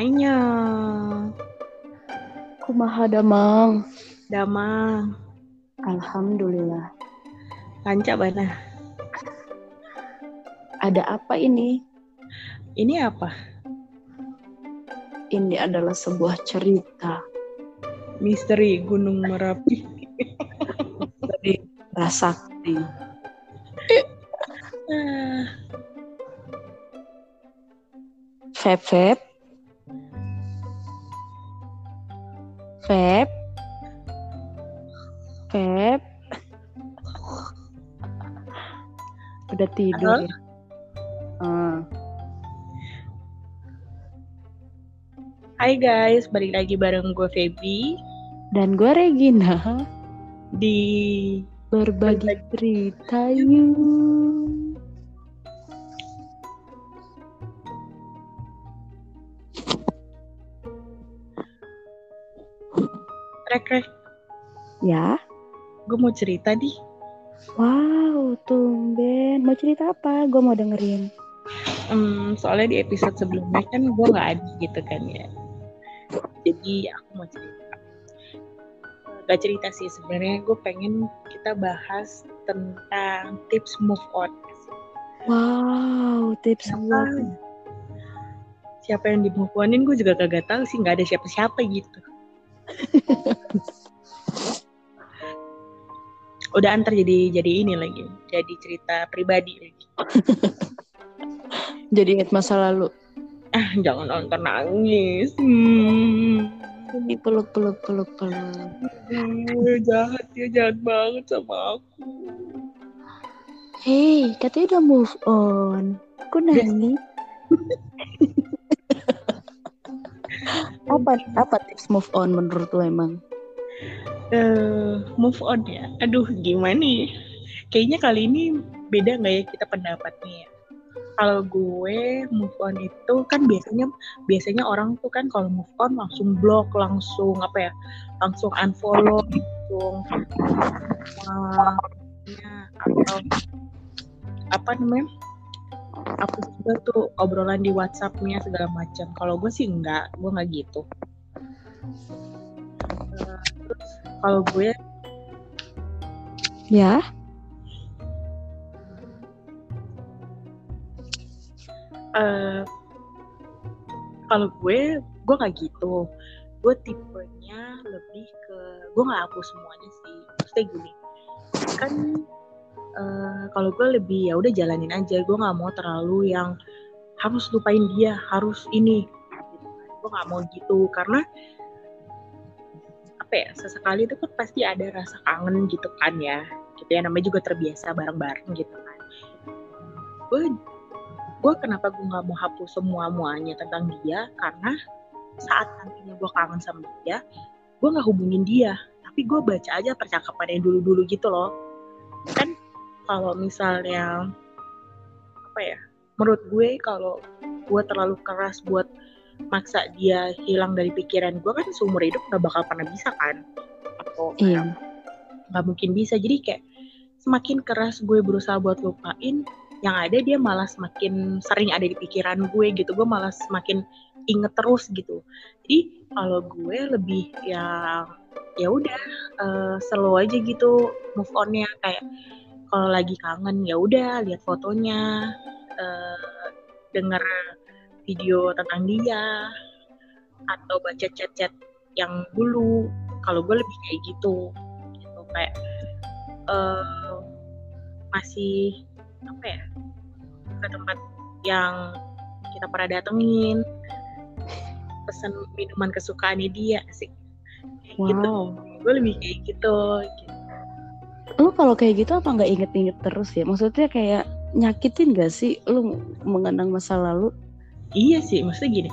Hainya. Kumaha damang. Damang. Alhamdulillah. Lancar bana. Ada apa ini? Ini apa? Ini adalah sebuah cerita Misteri Gunung Merapi. dari Rasakti. Ah, Feb Feb. Udah tidur Halo? ya? Ah. Hai guys, balik lagi bareng gue Feby Dan gue Regina di berbagi cerita yuk. Rek Rek. Ya. Gue mau cerita nih. Wow, tumben. Mau cerita apa? Gue mau dengerin. Hmm, soalnya di episode sebelumnya kan gue nggak ada gitu kan ya. Jadi aku mau cerita. Gak cerita sih sebenarnya gue pengen kita bahas tentang tips move on. Wow, tips Siapa, buat siapa yang di move onin gue juga kagak tahu sih nggak ada siapa-siapa gitu. Udah antar jadi jadi ini lagi, jadi cerita pribadi lagi. jadi ingat masa lalu. Ah jangan nonton nangis. Hmm. Ini peluk peluk peluk peluk. Gue jahat dia jahat banget sama aku. Hey, katanya udah move on. Kok nangis? Apa apa tips move on menurut lo emang? eh move on ya. Aduh, gimana nih? Kayaknya kali ini beda nggak ya kita pendapatnya ya? Kalau gue move on itu kan biasanya biasanya orang tuh kan kalau move on langsung block, langsung apa ya? Langsung unfollow, langsung uh, atau apa namanya? Aku juga tuh obrolan di WhatsApp-nya segala macam. Kalau gue sih enggak, gue nggak gitu. Terus kalau gue Ya. eh kalau gue gue nggak gitu gue tipenya lebih ke gue nggak hapus semuanya sih maksudnya gini kan eh, kalau gue lebih ya udah jalanin aja. Gue nggak mau terlalu yang harus lupain dia harus ini. Gue nggak mau gitu. Karena apa ya sesekali itu kan pasti ada rasa kangen gitu kan ya. Gitu ya namanya juga terbiasa bareng-bareng gitu kan. Gue gue kenapa gue nggak mau hapus semua muanya tentang dia? Karena saat nantinya gue kangen sama dia gue nggak hubungin dia. Tapi gue baca aja percakapan yang dulu-dulu gitu loh. Kan kalau misalnya apa ya menurut gue kalau gue terlalu keras buat maksa dia hilang dari pikiran gue kan seumur hidup nggak bakal pernah bisa kan? Atau Iya. nggak mungkin bisa. Jadi kayak semakin keras gue berusaha buat lupain yang ada dia malah semakin sering ada di pikiran gue gitu. Gue malah semakin inget terus gitu. Jadi kalau gue lebih ya ya udah eh, slow aja gitu move onnya. Kayak kalau lagi kangen ya udah lihat fotonya eh, denger video tentang dia atau baca chat-chat yang dulu. Kalau gue lebih kayak gitu gitu. Kayak eh, masih apa ya ke tempat yang kita pernah datengin. Pesan minuman kesukaannya dia sih. Kayak gitu. Wow. gue lebih kayak gitu, gitu. Lu kalau kayak gitu apa nggak inget-inget terus ya? Maksudnya kayak nyakitin gak sih lu mengenang masa lalu? iya sih maksudnya gini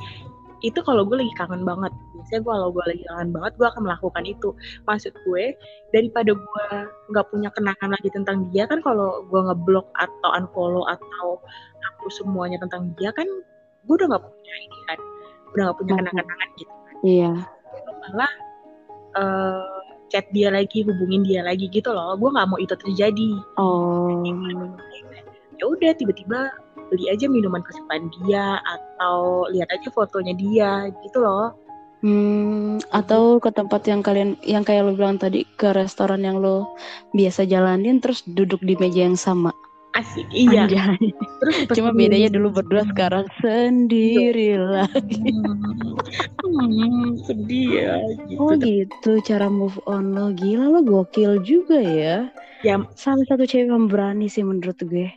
itu kalau gue lagi kangen banget biasanya gue kalau gue lagi kangen banget gue akan melakukan itu maksud gue daripada gue nggak punya kenangan lagi tentang dia kan kalau gue ngeblok atau unfollow atau hapus semuanya tentang dia kan gue udah nggak punya ini kan udah nggak punya Mhm. kenangan-kenangan gitu Iya. malah eh, chat dia lagi hubungin dia lagi gitu loh gue nggak mau itu terjadi Oh. ya udah tiba-tiba beli aja minuman kesukaan dia atau lihat aja fotonya dia gitu loh Hmm, atau ke tempat yang kalian yang kayak lo bilang tadi ke restoran yang lo biasa jalanin terus duduk di meja yang sama. Asik iya Anjay. terus Cuma pesen- bedanya dulu berdua sekarang sendiri lah. hmm, hmm, sedih ya gitu Oh gitu cara move on lo gila lo gokil juga ya. ya Salah satu cewek yang berani sih menurut gue.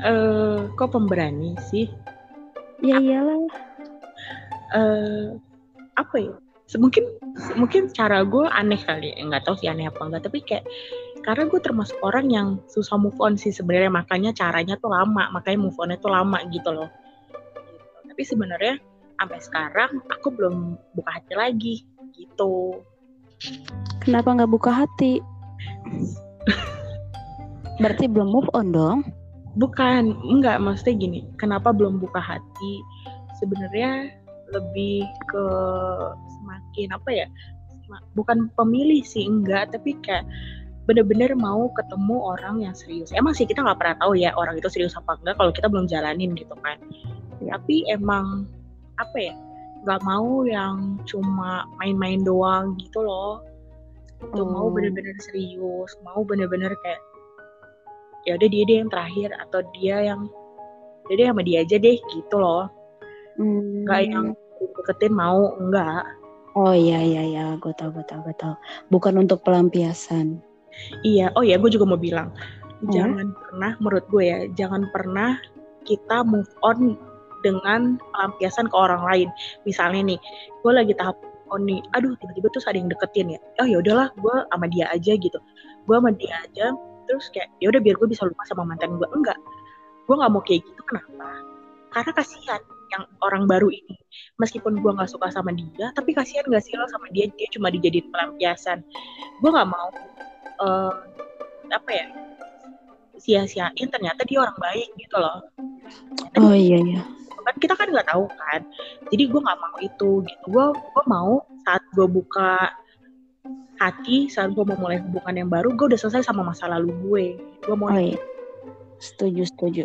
eh kok pemberani sih Ya iyalah. eh apa ya mungkin mungkin cara gue aneh kali ya nggak tahu sih aneh apa enggak tapi kayak karena gue termasuk orang yang susah move on sih sebenarnya makanya caranya tuh lama makanya move onnya tuh lama gitu loh Gitu. tapi sebenarnya sampai sekarang aku belum buka hati lagi gitu Kenapa nggak buka hati? Berarti belum move on dong? bukan enggak maksudnya gini kenapa belum buka hati sebenarnya lebih ke semakin apa ya bukan pemilih sih enggak tapi kayak bener-bener mau ketemu orang yang serius emang sih kita nggak pernah tahu ya orang itu serius apa enggak kalau kita belum jalanin gitu kan tapi emang apa ya nggak mau yang cuma main-main doang gitu loh itu mau Oh. bener-bener serius mau bener-bener kayak ya udah dia dia yang terakhir atau dia yang ya dia sama dia aja deh gitu loh Hmm. nggak yang deketin mau enggak Oh iya iya iya, gue tau gue tau gue tau. Bukan untuk pelampiasan. Iya oh ya gue juga mau bilang Hmm? jangan pernah menurut gue ya jangan pernah kita move on dengan pelampiasan ke orang lain. Misalnya nih gue lagi tahap on nih aduh tiba-tiba terus ada yang deketin ya. Oh ya udahlah gue sama dia aja gitu. Gue sama dia aja terus kayak ya udah biar gue bisa lupa sama mantan gue enggak gue nggak mau kayak gitu kenapa? Karena kasihan yang orang baru ini meskipun gue nggak suka sama dia tapi kasihan gak sih lo sama dia dia cuma dijadiin pelampiasan. Gue nggak mau eh, apa ya sia-siain ternyata dia orang baik gitu loh. Oh iya iya. kan kita kan nggak tahu kan. Jadi gue nggak mau itu gitu. Gue gue mau saat gue buka hati saat gue mau mulai hubungan yang baru gue udah selesai sama masa lalu gue. Gue mau Oh iya. Setuju setuju.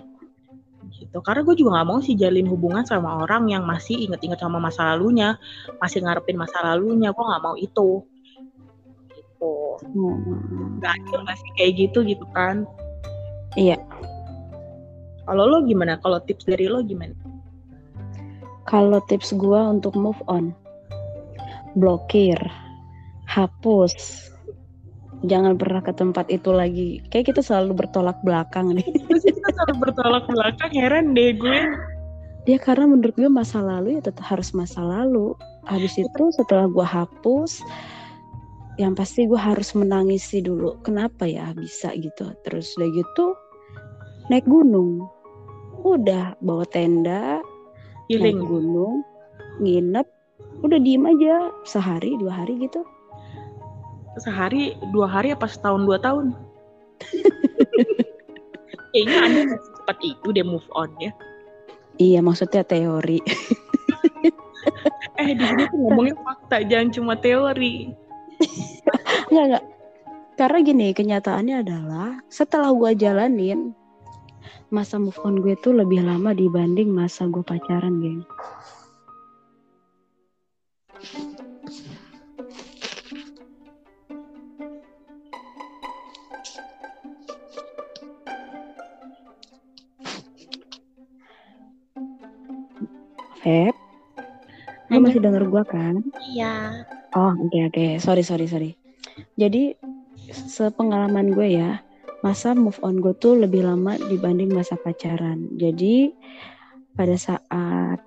gitu. Karena gue juga nggak mau sih jalin hubungan sama orang yang masih inget-inget sama masa lalunya masih ngarepin masa lalunya. Gue nggak mau itu gitu Hmm. nggak adil nggak sih kayak gitu gitu kan Iya. kalau lo gimana kalau tips dari lo gimana Kalau tips gue untuk move on, blokir, hapus, jangan pernah ke tempat itu lagi. Kayak kita selalu bertolak belakang nih. kita selalu bertolak belakang heran deh gue Ya karena menurut gue masa lalu ya tetap harus masa lalu. Habis itu setelah gue hapus, yang pasti gue harus menangisi dulu. Kenapa ya bisa gitu? Terus udah gitu naik gunung. Udah bawa tenda, naik healing gunung, nginep, udah diem aja sehari dua hari gitu. sehari dua hari apa setahun dua tahun kayaknya anda masih cepat itu deh move on ya Iya maksudnya teori. eh di sini tuh ngomongin fakta jangan cuma teori Enggak enggak. Karena gini kenyataannya adalah setelah gue jalanin masa move on gue tuh lebih lama dibanding masa gue pacaran, geng. Feb, lu masih denger gue kan? iya Oh, oke oke. Sorry sorry sorry. Jadi sepengalaman gue ya, masa move on gue tuh lebih lama dibanding masa pacaran. Jadi pada saat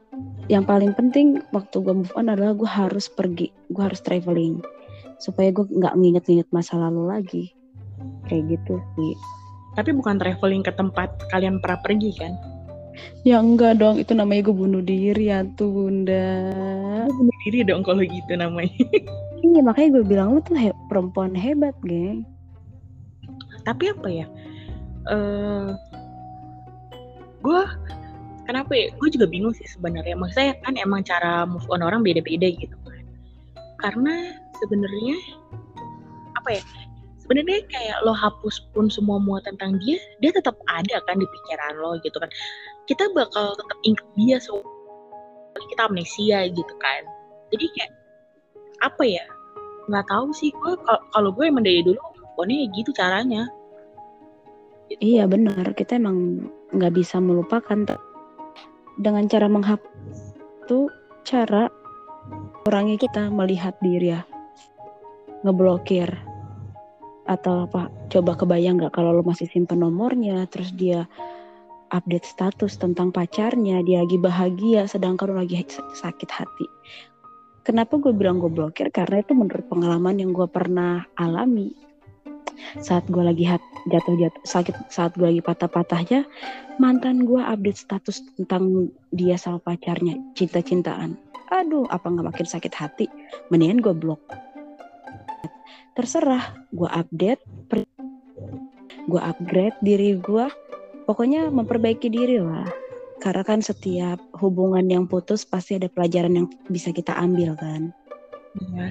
yang paling penting waktu gue move on adalah gue harus pergi, gue harus traveling supaya gue nggak nginget-nginget masa lalu lagi. Kayak gitu sih. tapi bukan traveling ke tempat kalian pernah pergi kan Ya enggak dong, itu namanya gue bunuh diri ya tuh bunda. Bunuh diri dong kalau gitu namanya. Iya makanya gue bilang lu tuh he- perempuan hebat, geng. tapi apa ya? Eh gue kenapa ya? Gue juga bingung sih sebenarnya. Maksudnya kan emang cara move on orang beda-beda gitu kan. Karena sebenarnya apa ya sebenarnya kayak lo hapus pun semua muat tentang dia dia tetap ada kan di pikiran lo gitu kan. Kita bakal tetap ingat dia so kita amnesia gitu kan. Jadi kayak apa ya nggak tahu sih. Gue kalau gue emang dari dulu pokoknya gitu caranya. Gitu. iya benar. Kita emang nggak bisa melupakan dengan cara menghapus itu cara orangnya kita melihat diri ya. Ngeblokir atau apa coba kebayang nggak kalau lo masih simpen nomornya terus dia update status tentang pacarnya dia lagi bahagia sedangkan lo lagi sakit hati. Kenapa gue bilang gue blokir? Karena itu menurut pengalaman yang gue pernah alami. Saat gue lagi jatuh-jatuh sakit saat gue lagi patah-patahnya mantan gue update status tentang dia sama pacarnya cinta-cintaan. Aduh apa nggak makin sakit hati? Mendingan gue blok terserah. Gue update gue upgrade diri gue pokoknya memperbaiki diri lah. Karena kan setiap hubungan yang putus pasti ada pelajaran yang bisa kita ambil kan. Ya.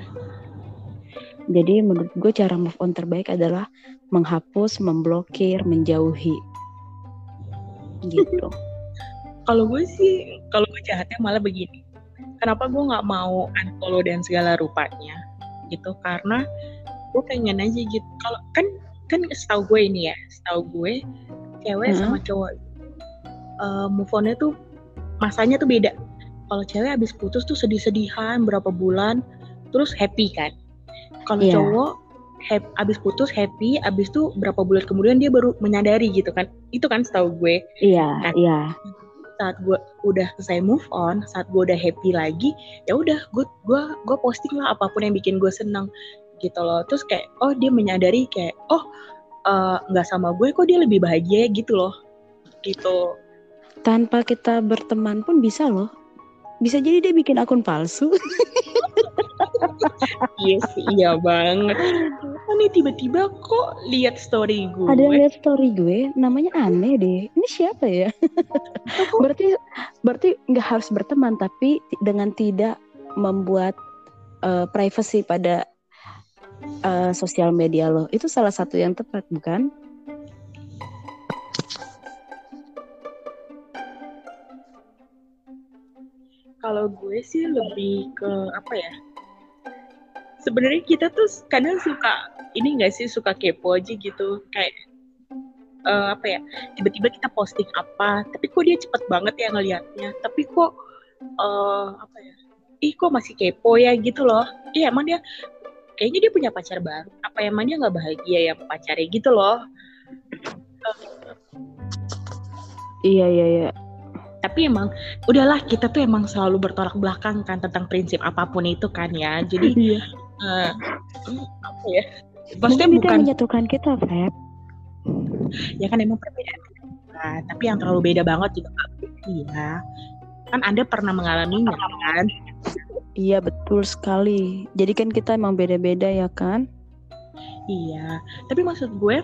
jadi menurut gue cara move on terbaik adalah menghapus memblokir menjauhi. Gitu. Kalau gue sih kalau gue jahatnya malah begini. Kenapa gue nggak mau unfollow dan segala rupanya? Gitu karena gue pengen aja gitu. Kalau kan kan setahu gue ini ya setahu gue cewek hmm. sama cowok uh, move onnya tuh masanya tuh beda. Kalau cewek abis putus tuh sedih-sedihan berapa bulan terus happy kan. Kalau yeah. cowok happy, abis putus happy abis tuh berapa bulan kemudian dia baru menyadari gitu kan. Itu kan setahu gue iya yeah, iya. Yeah. saat gue udah selesai move on saat gue udah happy lagi ya udah gue gue gue posting lah apa pun yang bikin gue seneng gitu loh. Terus kayak oh dia menyadari kayak oh eh, nggak uh, sama gue kok dia lebih bahagia gitu loh. Gitu. Tanpa kita berteman pun bisa loh. Bisa jadi dia bikin akun palsu. Iya sih iya banget. Ini tiba-tiba kok lihat story gue? Ada yang lihat story gue namanya aneh deh. Ini siapa ya? Berarti berarti nggak harus berteman tapi dengan tidak membuat uh, privacy pada uh, sosial media lo. Itu salah satu yang tepat bukan? Kalau gue sih lebih ke apa ya? Sebenarnya kita tuh kadang suka ini gak sih suka kepo aja gitu. Kayak uh, apa ya? Tiba-tiba kita posting apa tapi kok dia cepet banget ya ngelihatnya tapi kok uh, apa ya? Ih kok masih kepo ya gitu loh. Iya emang dia kayaknya dia punya pacar baru. Apa emang dia nggak bahagia ya pacarnya? Gitu loh. Iya iya iya. Tapi emang udahlah kita tuh emang selalu bertolak belakang kan tentang prinsip apa pun itu kan ya. Jadi iya. uh, apa ya? Maksudnya Mungkin bukan menyatukan kita Feb. Ya kan emang perbedaan nah, tapi yang terlalu beda banget juga iya kan anda pernah mengalaminya kan Iya betul sekali. Jadi kan kita emang beda-beda ya kan? Iya. Tapi maksud gue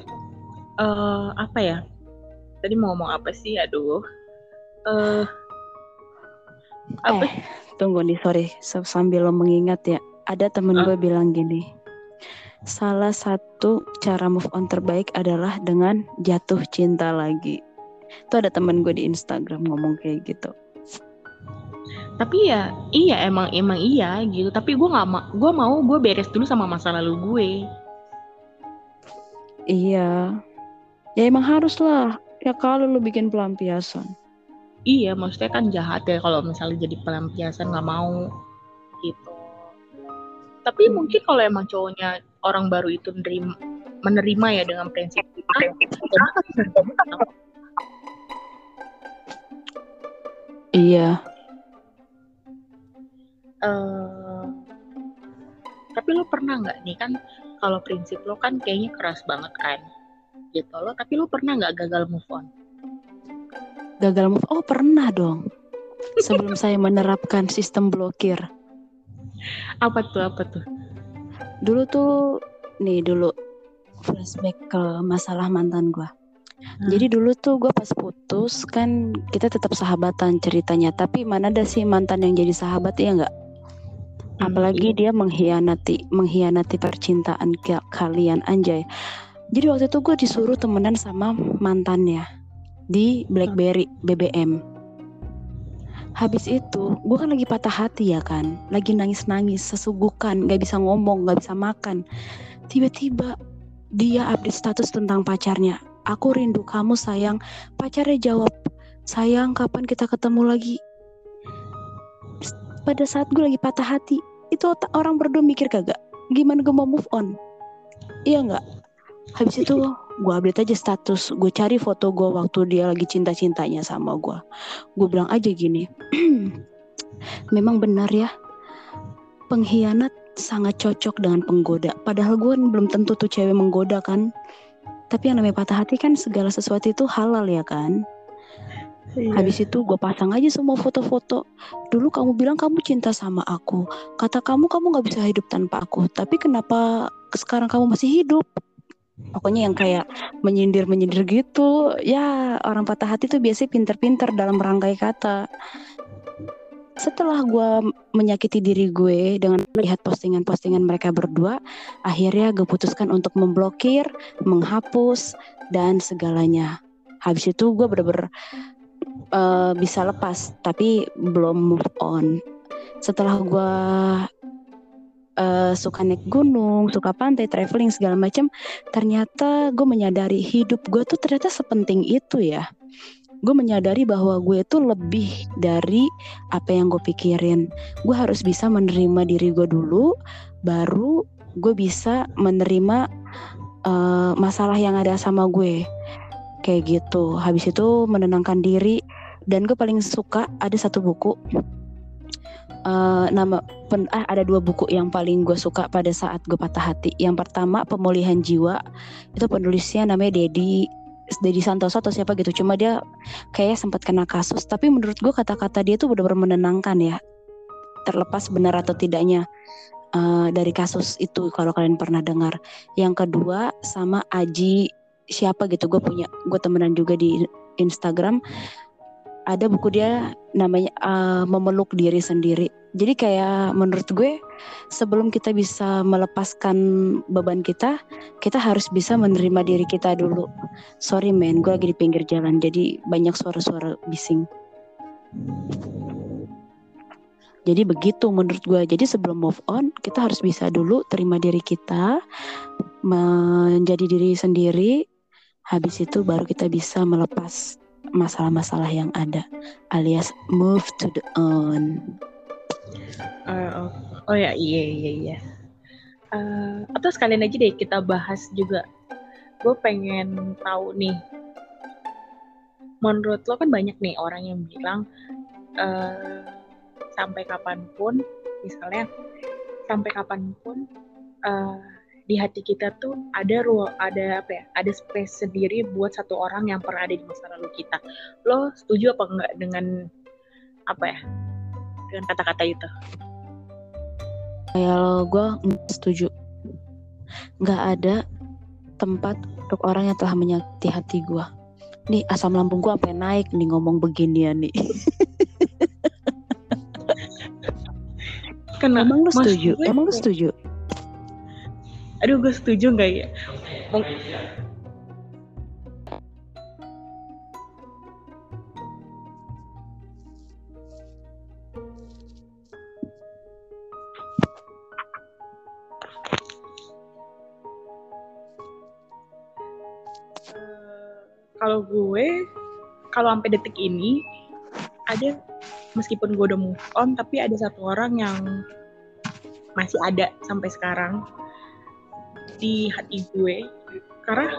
uh, apa ya? Tadi mau ngomong apa sih? Aduh. Uh, apa? Eh, tunggu nih, sorry. Sambil lo mengingat ya. Ada temen uh. gue bilang gini. Salah satu cara move on terbaik adalah dengan jatuh cinta lagi. Itu ada temen gue di Instagram ngomong kayak gitu tapi ya iya emang emang iya gitu. Tapi gue nggak mau gue mau gue beres dulu sama masa lalu gue. Iya. Ya emang harus lah. Ya kalau lu bikin pelampiasan. Iya maksudnya kan jahat ya kalau misalnya jadi pelampiasan nggak mau gitu. Tapi hmm. mungkin kalau emang cowoknya orang baru itu menerima, menerima ya dengan prinsip kita iya uh, tapi lo pernah nggak nih kan kalau prinsip lo kan kayaknya keras banget kan gitu lo tapi lo pernah nggak gagal move on? Gagal move oh pernah dong. Sebelum saya menerapkan sistem blokir. Apa tuh apa tuh? Dulu tuh nih dulu flashback ke masalah mantan gue Hmm. Jadi dulu tuh gue pas putus kan kita tetap sahabatan ceritanya, tapi mana ada sih mantan yang jadi sahabat ya nggak? Apalagi dia mengkhianati mengkhianati percintaan kalian anjay. Jadi waktu itu gue disuruh temenan sama mantannya di BlackBerry BBM habis itu gue kan lagi patah hati ya kan? Lagi nangis nangis sesugukan gak bisa ngomong gak bisa makan. Tiba-tiba dia update status tentang pacarnya. Aku rindu kamu sayang. Pacarnya jawab sayang kapan kita ketemu lagi? Pada saat gue lagi patah hati itu orang berdua mikir kagak gimana gue mau move on? Iya nggak? Habis itu gue update aja status gue cari foto gue waktu dia lagi cinta cintanya sama gue gue bilang aja gini memang benar ya pengkhianat sangat cocok dengan penggoda. Padahal gue belum tentu tuh cewek menggoda kan. Tapi yang namanya patah hati kan segala sesuatu itu halal ya kan Iya. Habis itu gue pasang aja semua foto-foto. Dulu kamu bilang kamu cinta sama aku. Kata kamu kamu gak bisa hidup tanpa aku. Tapi kenapa sekarang kamu masih hidup? Pokoknya yang kayak menyindir-menyindir gitu. Ya orang patah hati tuh biasanya pinter-pinter dalam merangkai kata. Setelah gue menyakiti diri gue dengan melihat postingan-postingan mereka berdua, akhirnya gue putuskan untuk memblokir, menghapus, dan segalanya. Habis itu gue bener-bener uh, bisa lepas tapi belum move on. Setelah gue uh, suka naik gunung suka pantai traveling segala macam ternyata gue menyadari hidup gue tuh ternyata sepenting itu ya. Gue menyadari bahwa gue itu lebih dari apa yang gue pikirin. Gue harus bisa menerima diri gue dulu baru gue bisa menerima uh, masalah yang ada sama gue kayak gitu. Habis itu menenangkan diri dan gue paling suka ada satu buku. Uh, nama pen, ah, ada dua buku yang paling gue suka pada saat gue patah hati. Yang pertama pemulihan jiwa. Itu penulisnya namanya Dedi Dedi Santoso atau siapa gitu. Cuma dia kayak sempat kena kasus. Tapi menurut gue kata-kata dia tuh benar-benar menenangkan ya. Terlepas benar atau tidaknya uh, dari kasus itu kalau kalian pernah dengar. Yang kedua sama Aji siapa gitu gue punya gue temenan juga di Instagram. Ada buku dia namanya uh, memeluk diri sendiri. Jadi kayak menurut gue sebelum kita bisa melepaskan beban kita kita harus bisa menerima diri kita dulu. Sorry men gue lagi di pinggir jalan jadi banyak suara-suara bising. Jadi begitu menurut gue jadi sebelum move on kita harus bisa dulu terima diri kita menjadi diri sendiri Habis itu baru kita bisa melepas masalah-masalah yang ada alias move to the on. Uh, oh, oh ya iya iya iya. Uh, atau sekalian aja deh kita bahas juga. Gue pengen tahu nih. Menurut lo kan banyak nih orang yang bilang uh, sampai kapan pun, misalnya sampai kapan pun uh, di hati kita tuh ada ruang ada apa ya ada space sendiri buat satu orang yang pernah ada di masa lalu kita lo setuju apa enggak dengan apa ya dengan kata-kata itu kayak gue setuju nggak ada tempat untuk orang yang telah menyakiti hati gue nih asam lambung gue sampai naik nih ngomong beginian nih Kenapa? Emang lu setuju? Emang lu setuju? Aduh gue setuju nggak ya? Mung kalau gue kalau sampai detik ini ada meskipun gue udah move on tapi ada satu orang yang masih ada sampai sekarang di hati gue. Karena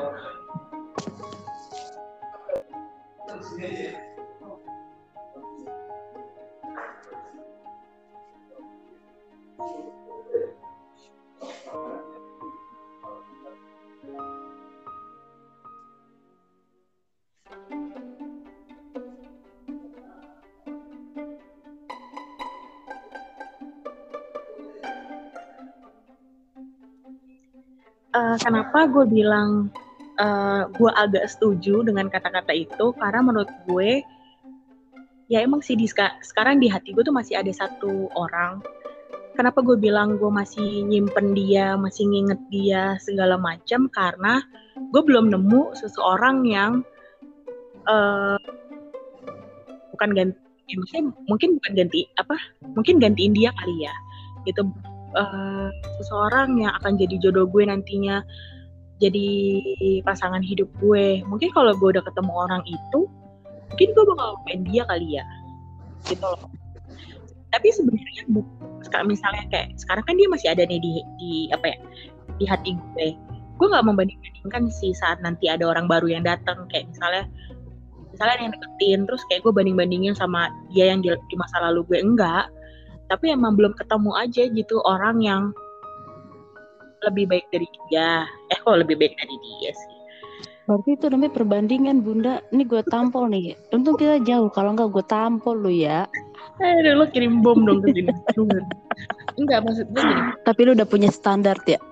uh, kenapa gue bilang uh, gue agak setuju dengan kata-kata itu? Karena menurut gue ya emang sih di sekarang di hati gue tuh masih ada satu orang. Kenapa gue bilang gue masih nyimpen dia masih nginget dia segala macam? Karena gue belum nemu seseorang yang uh, bukan ganti ya mungkin bukan ganti apa? Mungkin gantiin dia kali ya gitu uh, seseorang yang akan jadi jodoh gue nantinya jadi pasangan hidup gue. Mungkin kalau gue udah ketemu orang itu mungkin gue bakal main dia kali ya gitu loh. Tapi sebenarnya misalnya kayak sekarang kan dia masih ada nih di di apa ya di hati gue. Gue nggak membanding-bandingkan sih saat nanti ada orang baru yang datang. Kayak misalnya misalnya yang deketin terus kayak gue banding-bandingin sama dia yang di, di masa lalu gue. Enggak tapi emang belum ketemu aja gitu orang yang lebih baik dari dia eh kok lebih baik dari dia sih Berarti itu namanya perbandingan bunda. Ini gue tampol nih. Untung kita jauh. Kalau enggak gue tampol lu ya. Eh, lu kirim bom dong ke sini. Enggak maksudnya gini. Tapi lu udah punya standar ya?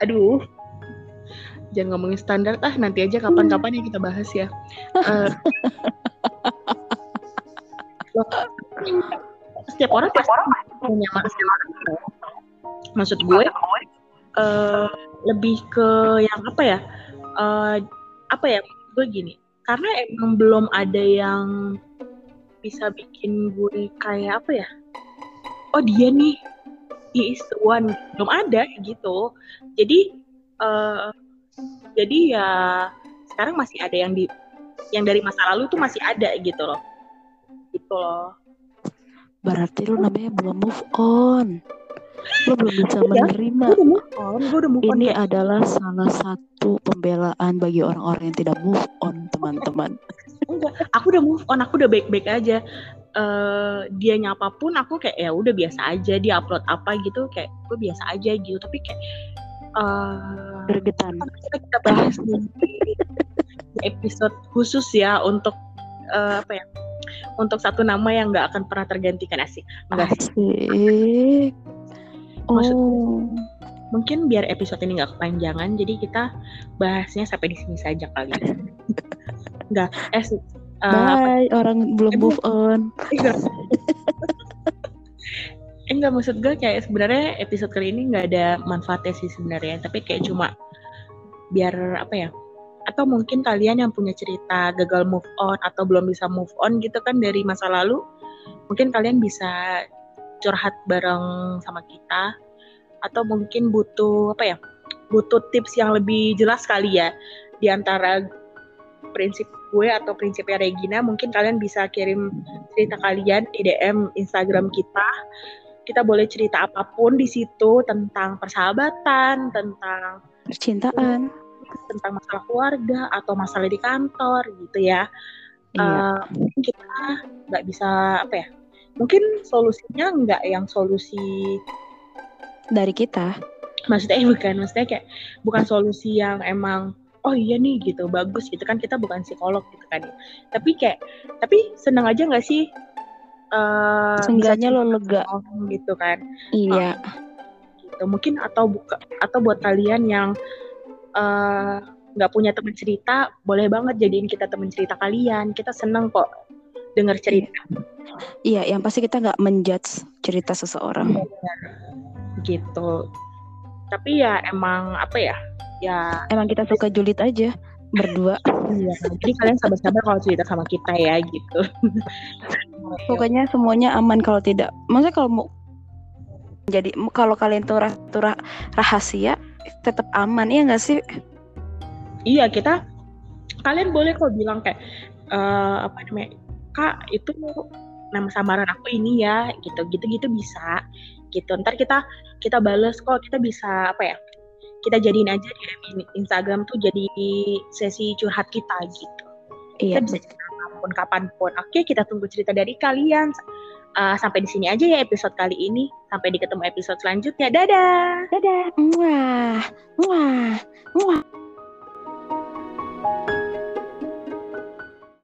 Aduh. Jangan ngomongin standar ah nanti aja kapan-kapan yang kita bahas ya. uh, setiap orang setiap orang punya maksud gue uh, lebih ke yang apa ya? Uh, apa ya? Gue gini karena emang belum ada yang bisa bikin gue kayak apa ya? Oh dia nih. He is the one. Belum ada gitu. Jadi uh, jadi ya sekarang masih ada yang di yang dari masa lalu tuh masih ada gitu loh. Gitu loh berarti lo namanya belum move on. Lo belum bisa iya, menerima. gue udah move on, gue udah move ini adalah salah satu pembelaan bagi orang-orang yang tidak move on teman-teman. Enggak aku udah move on aku udah baik-baik aja. Uh, dia nyapa pun aku kayak ya udah biasa aja dia upload apa gitu kayak gue biasa aja gitu. Tapi kayak uh, gergetan. kita bahas di episode khusus ya untuk uh, apa ya untuk satu nama yang nggak akan pernah tergantikan asik enggak sih Maksud, oh. mungkin biar episode ini nggak kepanjangan, jadi kita bahasnya sampai di sini saja kali. Enggak, eh uh, Bye, apa? orang belum eh, move on. Enggak. enggak maksud gue kayak sebenarnya episode kali ini nggak ada manfaatnya sih sebenarnya, tapi kayak cuma biar apa ya? Atau mungkin kalian yang punya cerita gagal move on atau belum bisa move on gitu kan dari masa lalu, mungkin kalian bisa curhat bareng sama kita. Atau mungkin butuh apa ya butuh tips yang lebih jelas kali ya. Di antara prinsip gue atau prinsipnya Regina mungkin kalian bisa kirim cerita kalian di DM Instagram kita. Kita boleh cerita apa pun di situ tentang persahabatan tentang percintaan tentang masalah keluarga atau masalah di kantor gitu ya. Iya. uh, kita nggak bisa apa ya mungkin solusinya nggak yang solusi dari kita. Maksudnya eh, bukan maksudnya kayak bukan solusi yang emang oh iya nih gitu bagus gitu kan kita bukan psikolog gitu kan tapi kayak tapi senang aja nggak sih uh, Seenggaknya lo lega. gitu kan. Iya. Uh, gitu. Mungkin atau buka atau buat kalian yang nggak uh, punya teman cerita boleh banget jadiin kita teman cerita kalian kita seneng kok dengar cerita Iya, yang pasti kita nggak menjudge cerita seseorang. Gitu. Tapi ya emang apa ya? Ya emang kita suka julid aja berdua. Iya, jadi kalian sabar-sabar kalau cerita sama kita ya gitu. Pokoknya semuanya aman kalau tidak. Maksudnya kalau mau jadi kalau kalian tuh, tuh rah, rahasia tetap aman ya nggak sih? Iya kita kalian boleh kok bilang kayak uh, apa namanya kak itu nama samaran aku ini ya gitu gitu gitu bisa gitu ntar kita kita bales kok kita bisa apa ya kita jadiin aja di Instagram tuh jadi sesi curhat kita gitu iya. kita bisa cerita kapan pun kapan pun oke kita tunggu cerita dari kalian uh, sampai di sini aja ya episode kali ini. Sampai di ketemu episode selanjutnya. Dadah. Dadah. wah, Muah. Muah.